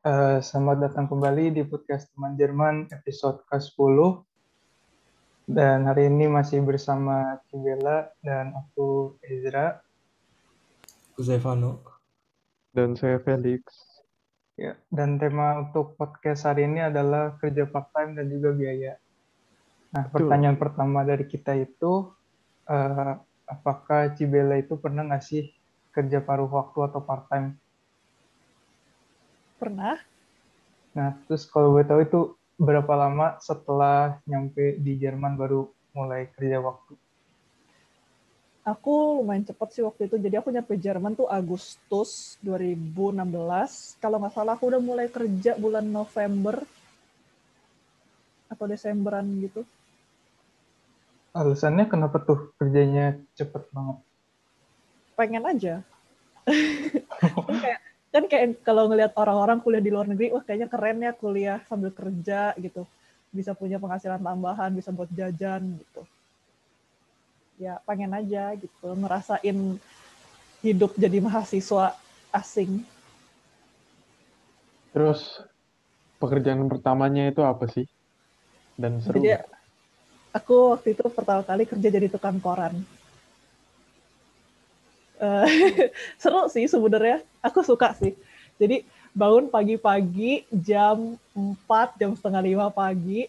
Uh, selamat datang kembali di podcast Teman Jerman episode ke-10. Dan hari ini masih bersama Cibela dan aku Ezra. Aku Zevano. Dan saya Felix. Ya, dan tema untuk podcast hari ini adalah kerja part-time dan juga biaya. Nah, pertanyaan Tuh. pertama dari kita itu, uh, apakah Cibela itu pernah nggak sih kerja paruh waktu atau part-time? Pernah. Nah, terus kalau gue tahu itu berapa lama setelah nyampe di Jerman baru mulai kerja waktu? Aku lumayan cepat sih waktu itu. Jadi aku nyampe Jerman tuh Agustus 2016. Kalau nggak salah aku udah mulai kerja bulan November atau Desemberan gitu. Alasannya kenapa tuh kerjanya cepet banget? Pengen aja. kayak kan kayak kalau ngelihat orang-orang kuliah di luar negeri, wah kayaknya keren ya kuliah sambil kerja gitu. Bisa punya penghasilan tambahan, bisa buat jajan gitu. Ya pengen aja gitu, ngerasain hidup jadi mahasiswa asing. Terus pekerjaan pertamanya itu apa sih? Dan seru? Jadi, aku waktu itu pertama kali kerja jadi tukang koran uh, seru sih sebenarnya. Aku suka sih. Jadi bangun pagi-pagi jam 4, jam setengah lima pagi.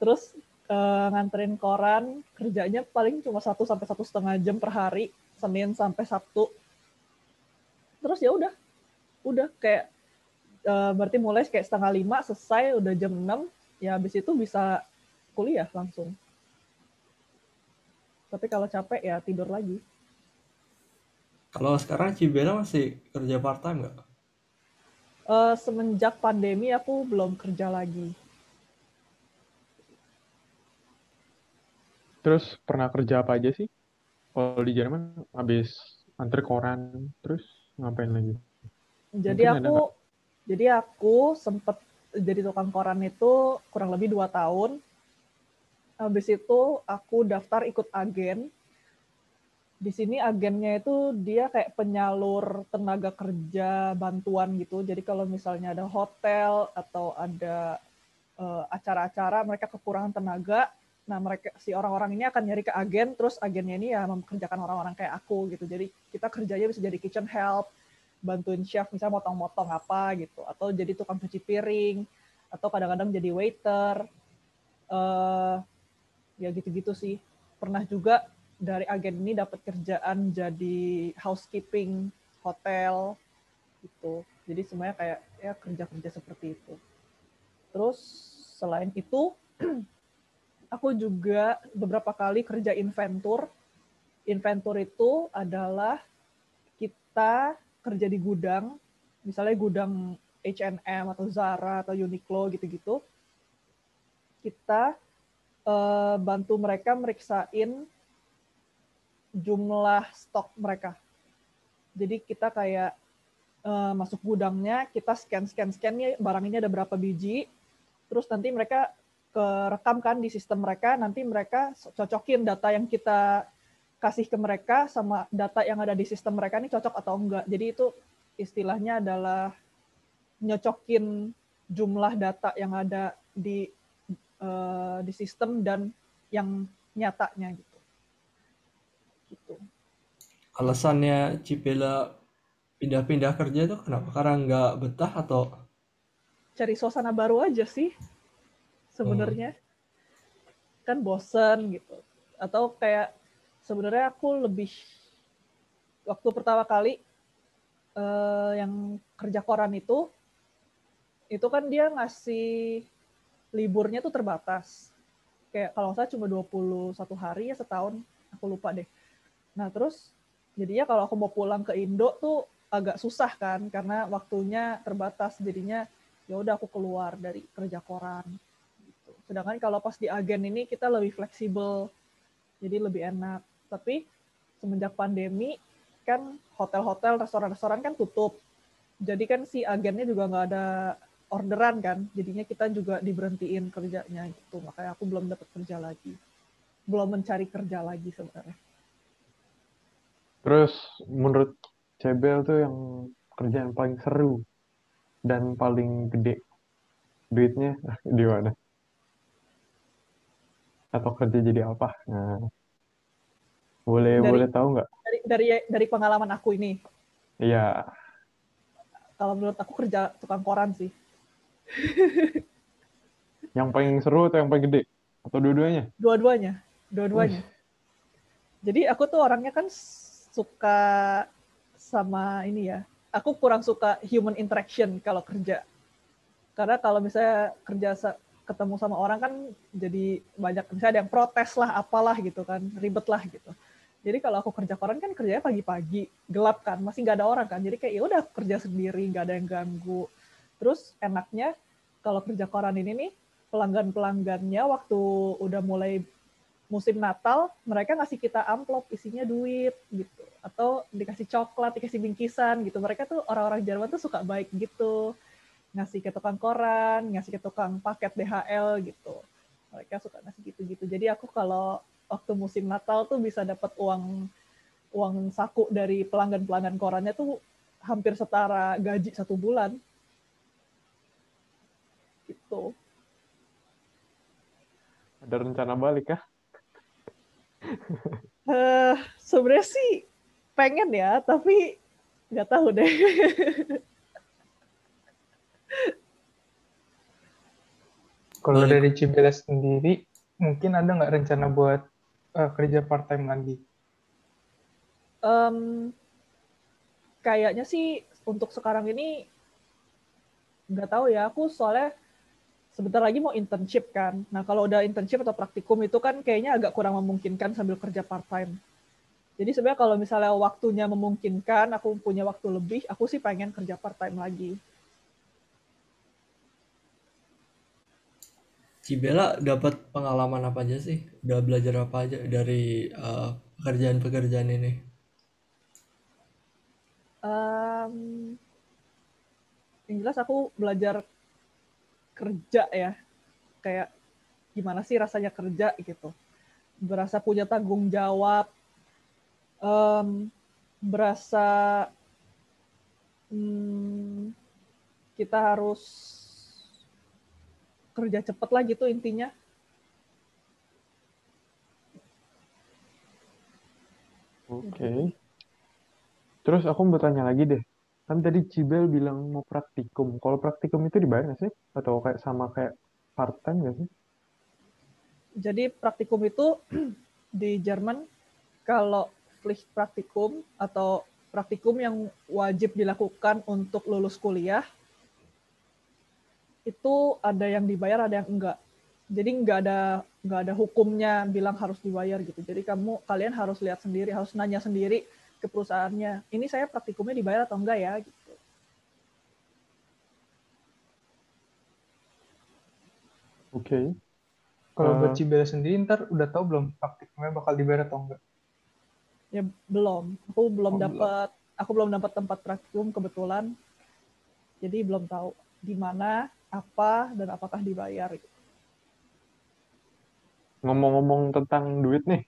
Terus uh, nganterin koran, kerjanya paling cuma satu sampai satu setengah jam per hari, Senin sampai Sabtu. Terus ya udah, udah kayak uh, berarti mulai kayak setengah lima selesai udah jam 6 ya habis itu bisa kuliah langsung. Tapi kalau capek ya tidur lagi. Kalau sekarang Cibela masih kerja part time nggak? Uh, semenjak pandemi aku belum kerja lagi. Terus pernah kerja apa aja sih? Kalau di Jerman habis antar koran, terus ngapain lagi? Jadi Mungkin aku jadi aku sempet jadi tukang koran itu kurang lebih dua tahun. Habis itu aku daftar ikut agen di sini agennya itu dia kayak penyalur tenaga kerja bantuan gitu. Jadi kalau misalnya ada hotel atau ada uh, acara-acara mereka kekurangan tenaga, nah mereka si orang-orang ini akan nyari ke agen, terus agennya ini ya mempekerjakan orang-orang kayak aku gitu. Jadi kita kerjanya bisa jadi kitchen help, bantuin chef misalnya motong-motong apa gitu, atau jadi tukang cuci piring, atau kadang-kadang jadi waiter, uh, ya gitu-gitu sih. Pernah juga dari agen ini dapat kerjaan jadi housekeeping hotel gitu. Jadi semuanya kayak ya kerja-kerja seperti itu. Terus selain itu aku juga beberapa kali kerja inventur. Inventur itu adalah kita kerja di gudang, misalnya gudang H&M atau Zara atau Uniqlo gitu-gitu. Kita uh, bantu mereka meriksain jumlah stok mereka. Jadi kita kayak uh, masuk gudangnya, kita scan scan scan nih barang ini ada berapa biji, terus nanti mereka kerekam kan di sistem mereka, nanti mereka cocokin data yang kita kasih ke mereka sama data yang ada di sistem mereka ini cocok atau enggak. Jadi itu istilahnya adalah nyocokin jumlah data yang ada di uh, di sistem dan yang nyatanya gitu. Alasannya Cipela pindah-pindah kerja itu kenapa? Karena nggak betah atau? Cari suasana baru aja sih sebenarnya. Hmm. Kan bosen gitu. Atau kayak sebenarnya aku lebih waktu pertama kali uh, yang kerja koran itu itu kan dia ngasih liburnya tuh terbatas. Kayak kalau saya cuma 21 hari ya setahun, aku lupa deh. Nah terus jadinya kalau aku mau pulang ke Indo tuh agak susah kan karena waktunya terbatas jadinya ya udah aku keluar dari kerja koran. Gitu. Sedangkan kalau pas di agen ini kita lebih fleksibel jadi lebih enak. Tapi semenjak pandemi kan hotel-hotel, restoran-restoran kan tutup. Jadi kan si agennya juga nggak ada orderan kan, jadinya kita juga diberhentiin kerjanya gitu. Makanya aku belum dapat kerja lagi, belum mencari kerja lagi sebenarnya. Terus menurut Cebel tuh yang kerjaan paling seru dan paling gede duitnya di mana? Atau kerja jadi apa? Nah, boleh Dari- boleh tahu nggak? Dari dari dari pengalaman aku ini, Iya, kalau menurut aku kerja tukang koran sih. yang paling seru atau yang paling gede? Atau dua-duanya? Dua-duanya, dua-duanya. Jadi aku tuh orangnya kan suka sama ini ya. Aku kurang suka human interaction kalau kerja. Karena kalau misalnya kerja ketemu sama orang kan jadi banyak misalnya ada yang protes lah apalah gitu kan, ribet lah gitu. Jadi kalau aku kerja koran kan kerjanya pagi-pagi, gelap kan, masih nggak ada orang kan. Jadi kayak ya udah kerja sendiri, nggak ada yang ganggu. Terus enaknya kalau kerja koran ini nih pelanggan-pelanggannya waktu udah mulai musim Natal, mereka ngasih kita amplop isinya duit gitu, atau dikasih coklat, dikasih bingkisan gitu. Mereka tuh orang-orang Jerman tuh suka baik gitu, ngasih ke tukang koran, ngasih ke tukang paket DHL gitu. Mereka suka ngasih gitu-gitu. Jadi aku kalau waktu musim Natal tuh bisa dapat uang uang saku dari pelanggan-pelanggan korannya tuh hampir setara gaji satu bulan. Gitu. Ada rencana balik kah? Eh sebenarnya sih pengen ya, tapi nggak tahu deh. Kalau Balik. dari Cibeles sendiri, mungkin ada nggak rencana buat eh, kerja part time lagi? Em, kayaknya sih untuk sekarang ini nggak tahu ya. Aku soalnya sebentar lagi mau internship kan. Nah kalau udah internship atau praktikum itu kan kayaknya agak kurang memungkinkan sambil kerja part time. Jadi sebenarnya kalau misalnya waktunya memungkinkan, aku punya waktu lebih, aku sih pengen kerja part time lagi. Cibela dapat pengalaman apa aja sih? Udah belajar apa aja dari eh, pekerjaan-pekerjaan ini? Em, yang jelas aku belajar kerja ya, kayak gimana sih rasanya kerja gitu, berasa punya tanggung jawab, em, berasa hmm, kita harus kerja cepet lah gitu intinya. Oke. Terus aku mau tanya lagi deh. Kan tadi Cibel bilang mau praktikum. Kalau praktikum itu dibayar nggak sih? Atau kayak sama kayak part time nggak sih? Jadi praktikum itu di Jerman kalau Pflicht praktikum atau praktikum yang wajib dilakukan untuk lulus kuliah itu ada yang dibayar ada yang enggak. Jadi enggak ada enggak ada hukumnya bilang harus dibayar gitu. Jadi kamu kalian harus lihat sendiri, harus nanya sendiri ke perusahaannya. Ini saya praktikumnya dibayar atau enggak ya gitu. Oke. Kalau buat Eh. Cibeles sendiri, ntar udah tahu belum praktikumnya bakal dibayar atau enggak? Ya belum. Aku belum Oh, dapat aku belum dapat tempat praktikum kebetulan. Jadi belum tahu di mana, apa dan apakah dibayar. gitu. Ngomong-ngomong tentang duit nih.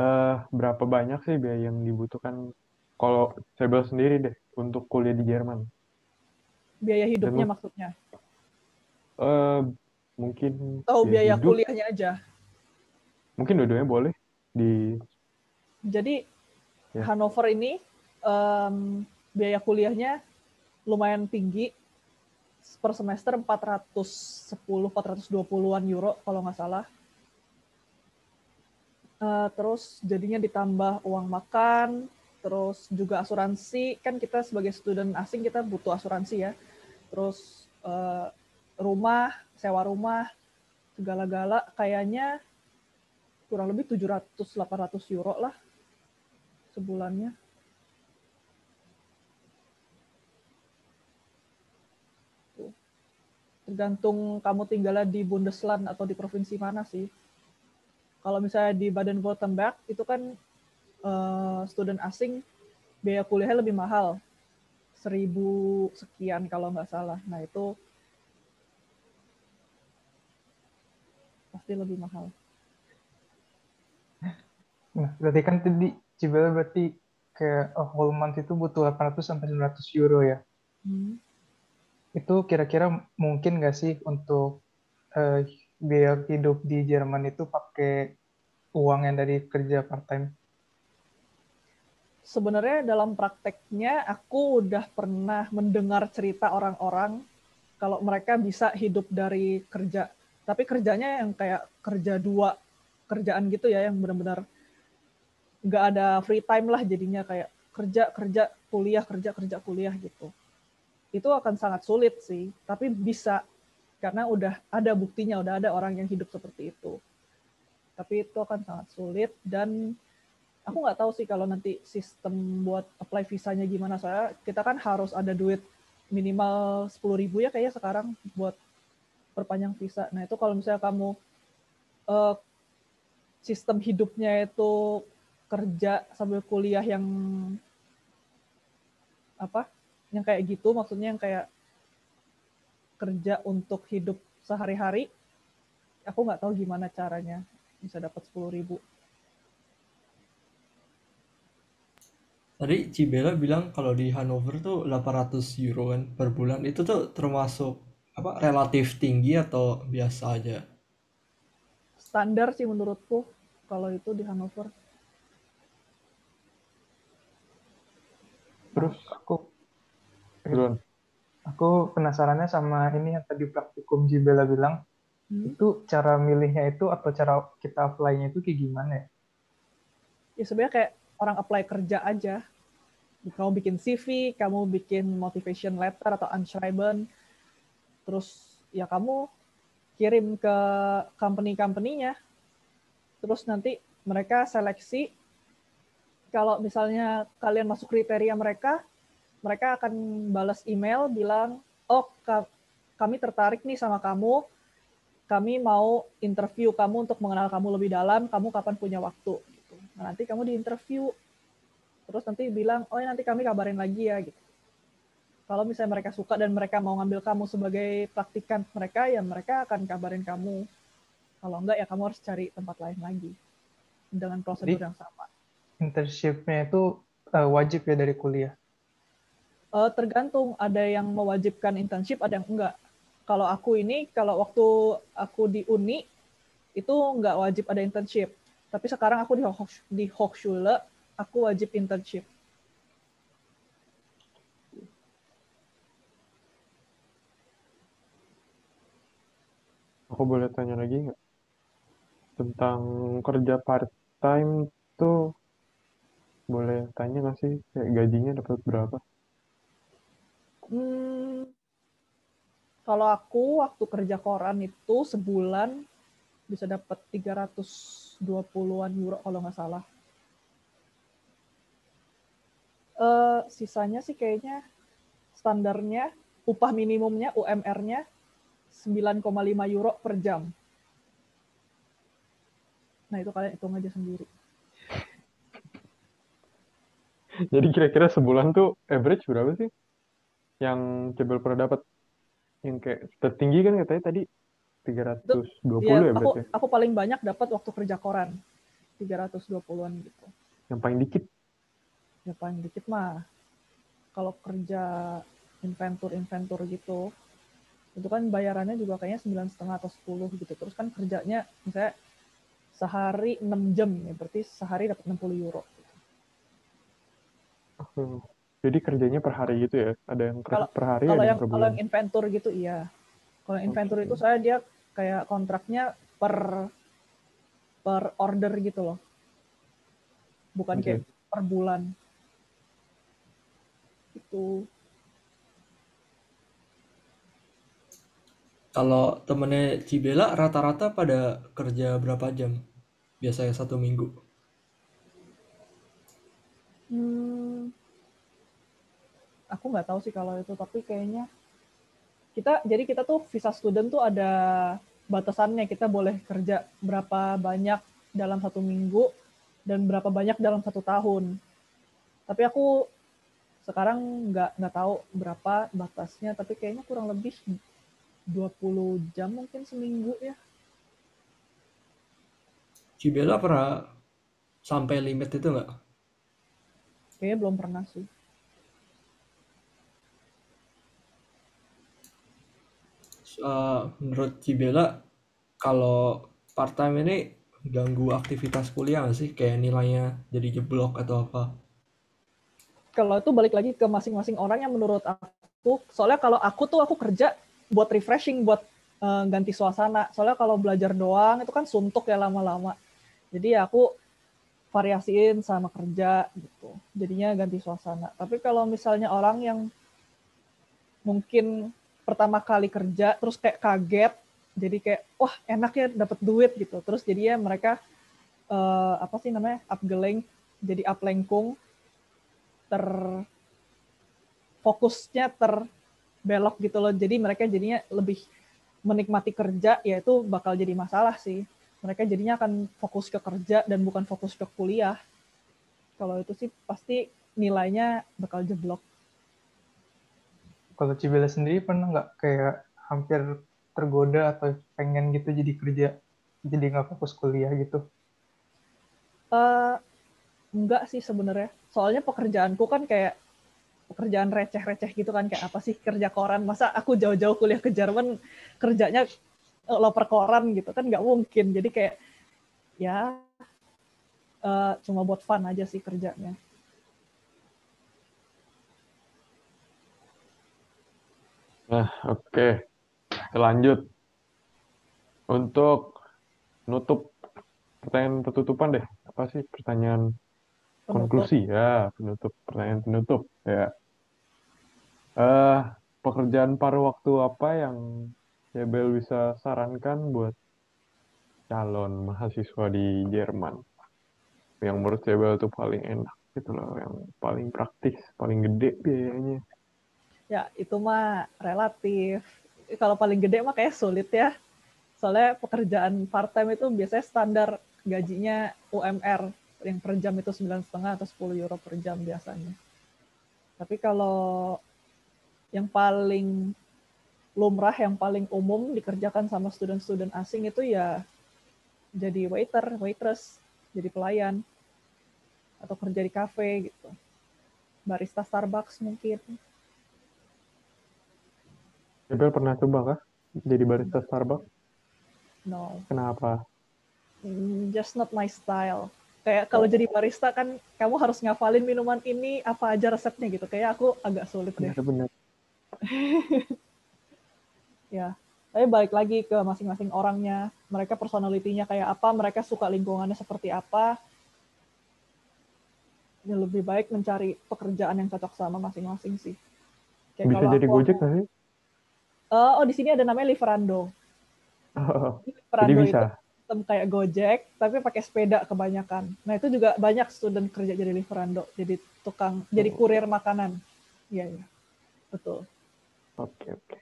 Eh berapa banyak sih biaya yang dibutuhkan kalau Cibel sendiri deh untuk kuliah di Jerman? Biaya hidupnya Dan- maksudnya. eh mungkin Atau biaya hidup, kuliahnya aja. mungkin dua-duanya boleh di Jadi Ya. Hanover ini em, biaya kuliahnya lumayan tinggi. Per semester 410 420-an euro kalau nggak salah. Eh, terus jadinya ditambah uang makan, terus juga asuransi. Kan kita sebagai student asing kita butuh asuransi ya. Terus eh, rumah, sewa rumah, segala-gala kayaknya kurang lebih 700-800 euro lah sebulannya. Tergantung kamu tinggalnya di Bundesland atau di provinsi mana sih. Kalau misalnya di Baden-Württemberg itu kan eh, student asing biaya kuliahnya lebih mahal. Seribu sekian kalau nggak salah. Nah itu pasti lebih mahal. Nah, berarti kan tadi Cibeles berarti kayak a whole month itu butuh 800 sampai 900 euro ya. Hmm. itu kira-kira mungkin nggak sih untuk uh, biaya hidup di Jerman itu pakai uang yang dari kerja part time? Sebenarnya dalam prakteknya aku udah pernah mendengar cerita orang-orang kalau mereka bisa hidup dari kerja. Tapi kerjanya yang kayak kerja dua kerjaan gitu ya, yang benar-benar nggak ada free time lah jadinya kayak kerja kerja kuliah kerja kerja kuliah gitu. Itu akan sangat sulit sih, tapi bisa karena udah ada buktinya, udah ada orang yang hidup seperti itu. Tapi itu akan sangat sulit dan aku nggak tahu sih kalau nanti sistem buat apply visanya gimana. Soalnya kita kan harus ada duit minimal 10 ribu ya kayaknya sekarang buat perpanjang visa. Nah itu kalau misalnya kamu uh, sistem hidupnya itu kerja sambil kuliah yang apa? Yang kayak gitu, maksudnya yang kayak kerja untuk hidup sehari-hari, aku nggak tahu gimana caranya bisa dapat sepuluh ribu. Tadi Cibela bilang kalau di Hanover tuh 800 euro kan per bulan. Itu tuh termasuk apa relatif tinggi atau biasa aja? Standar sih menurutku kalau itu di Hanover. Terus aku Belum aku penasarannya sama ini yang tadi praktikum Jibela bilang hmm? itu cara milihnya itu atau cara kita apply-nya itu kayak gimana ya? Ya sebenarnya kayak orang apply kerja aja. Kamu bikin CV, kamu bikin motivation letter atau Anschreiben, terus ya kamu kirim ke company-company-nya, terus nanti mereka seleksi. Kalau misalnya kalian masuk kriteria mereka, mereka akan balas email bilang, oh kami tertarik nih sama kamu, kami mau interview kamu untuk mengenal kamu lebih dalam, kamu kapan punya waktu. Gitu. Nah, nanti kamu diinterview, terus nanti bilang, oh ya nanti kami kabarin lagi ya. gitu. Kalau misalnya mereka suka dan mereka mau ngambil kamu sebagai praktikan mereka, ya mereka akan kabarin kamu. Kalau enggak, ya kamu harus cari tempat lain lagi dengan prosedur Jadi, yang sama. Internship-nya itu uh, wajib ya dari kuliah? Uh, tergantung, ada yang mewajibkan internship, ada yang enggak. Kalau aku ini, kalau waktu aku di Uni, itu enggak wajib ada internship. Tapi sekarang aku di, di Hochschule, aku wajib internship. Aku boleh tanya lagi nggak? Tentang kerja part-time tuh, boleh tanya nggak sih? Gajinya dapat berapa? Hmm, kalau aku waktu kerja koran itu sebulan bisa dapat 320-an euro kalau nggak salah. Uh, sisanya sih kayaknya standarnya upah minimumnya UMR-nya 9,5 euro per jam. Nah itu kalian hitung aja sendiri. Jadi kira-kira sebulan tuh average berapa sih? Yang Cebel pernah dapat yang kayak tertinggi kan katanya tadi 320 Itu, ya, ya berarti. Aku, aku paling banyak dapat waktu kerja koran. 320-an gitu. Yang paling dikit? Yang paling dikit mah kalau kerja inventur-inventur gitu itu kan bayarannya juga kayaknya sembilan setengah atau 10 gitu. Terus kan kerjanya misalnya sehari 6 jam ya berarti sehari dapat 60 euro. Gitu. Oh. Jadi kerjanya per hari gitu ya? Ada yang kalau, per hari, kalau ada yang, per bulan? Kalau yang inventor gitu iya. Kalau yang inventor okay. itu saya dia kayak kontraknya per per order gitu loh. Bukan okay. kayak per bulan. Itu. Kalau temennya Cibela rata-rata pada kerja berapa jam? Biasanya satu minggu. Hmm, aku nggak tahu sih kalau itu tapi kayaknya kita jadi kita tuh visa student tuh ada batasannya kita boleh kerja berapa banyak dalam satu minggu dan berapa banyak dalam satu tahun tapi aku sekarang nggak nggak tahu berapa batasnya tapi kayaknya kurang lebih 20 jam mungkin seminggu ya Cibela pernah sampai limit itu nggak? Kayaknya belum pernah sih. Uh, menurut Cibela kalau part time ini ganggu aktivitas kuliah nggak sih? Kayak nilainya jadi jeblok atau apa? Kalau itu balik lagi ke masing-masing orang yang menurut aku. Soalnya kalau aku tuh aku kerja buat refreshing, buat uh, ganti suasana. Soalnya kalau belajar doang itu kan suntuk ya lama-lama. Jadi ya aku variasiin sama kerja gitu. Jadinya ganti suasana. Tapi kalau misalnya orang yang mungkin pertama kali kerja terus kayak kaget, jadi kayak wah enak ya dapat duit gitu. Terus jadinya mereka uh, apa sih namanya upgeling, jadi uplengkung, ter fokusnya terbelok gitu loh. Jadi mereka jadinya lebih menikmati kerja, ya itu bakal jadi masalah sih mereka jadinya akan fokus ke kerja dan bukan fokus ke kuliah. Kalau itu sih pasti nilainya bakal jeblok. Kalau Cibela sendiri pernah nggak kayak hampir tergoda atau pengen gitu jadi kerja, jadi nggak fokus kuliah gitu? Uh, enggak sih sebenarnya. Soalnya pekerjaanku kan kayak pekerjaan receh-receh gitu kan kayak apa sih kerja koran masa aku jauh-jauh kuliah ke Jerman kerjanya loper koran gitu kan nggak mungkin jadi kayak ya uh, cuma buat fun aja sih kerjanya nah oke. Okay. lanjut. Untuk nutup pertanyaan penutupan deh. Apa sih pertanyaan penutup. konklusi? Ya penutup. Pertanyaan penutup ya. Uh, pekerjaan paruh waktu apa yang ya Bel bisa sarankan buat calon mahasiswa di Jerman? Yang menurut Bel itu paling enak gitu loh yang paling praktis paling gede biayanya ya itu mah relatif kalau paling gede mah kayak sulit ya soalnya pekerjaan part time itu biasanya standar gajinya UMR yang per jam itu sembilan setengah atau 10 euro per jam biasanya tapi kalau yang paling lumrah yang paling umum dikerjakan sama student-student asing itu ya jadi waiter, waitress, jadi pelayan, atau kerja di cafe gitu. Barista Starbucks mungkin. Ibel pernah coba kah jadi barista Starbucks? No. Kenapa? Mm, just not my style. Kayak kalau oh. jadi barista kan kamu harus ngafalin minuman ini apa aja resepnya gitu. Kayak aku agak sulit deh. Benar-benar. ya tapi balik lagi ke masing-masing orangnya mereka personalitinya kayak apa mereka suka lingkungannya seperti apa ya lebih baik mencari pekerjaan yang cocok sama masing-masing sih kayak bisa jadi gojek nggak sih uh, oh di sini ada namanya Liverando oh, Liverando jadi bisa itu kayak Gojek tapi pakai sepeda kebanyakan nah itu juga banyak student kerja jadi Liverando jadi tukang oh. jadi kurir makanan iya iya betul oke okay, oke okay.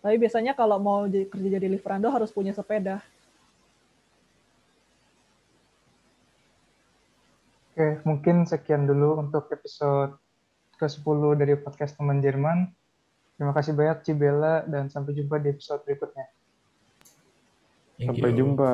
Tapi biasanya kalau mau jadi, kerja jadi liverando harus punya sepeda. Oke, mungkin sekian dulu untuk episode ke-10 dari podcast teman Jerman. Terima kasih banyak Cibela dan sampai jumpa di episode berikutnya. Sampai jumpa.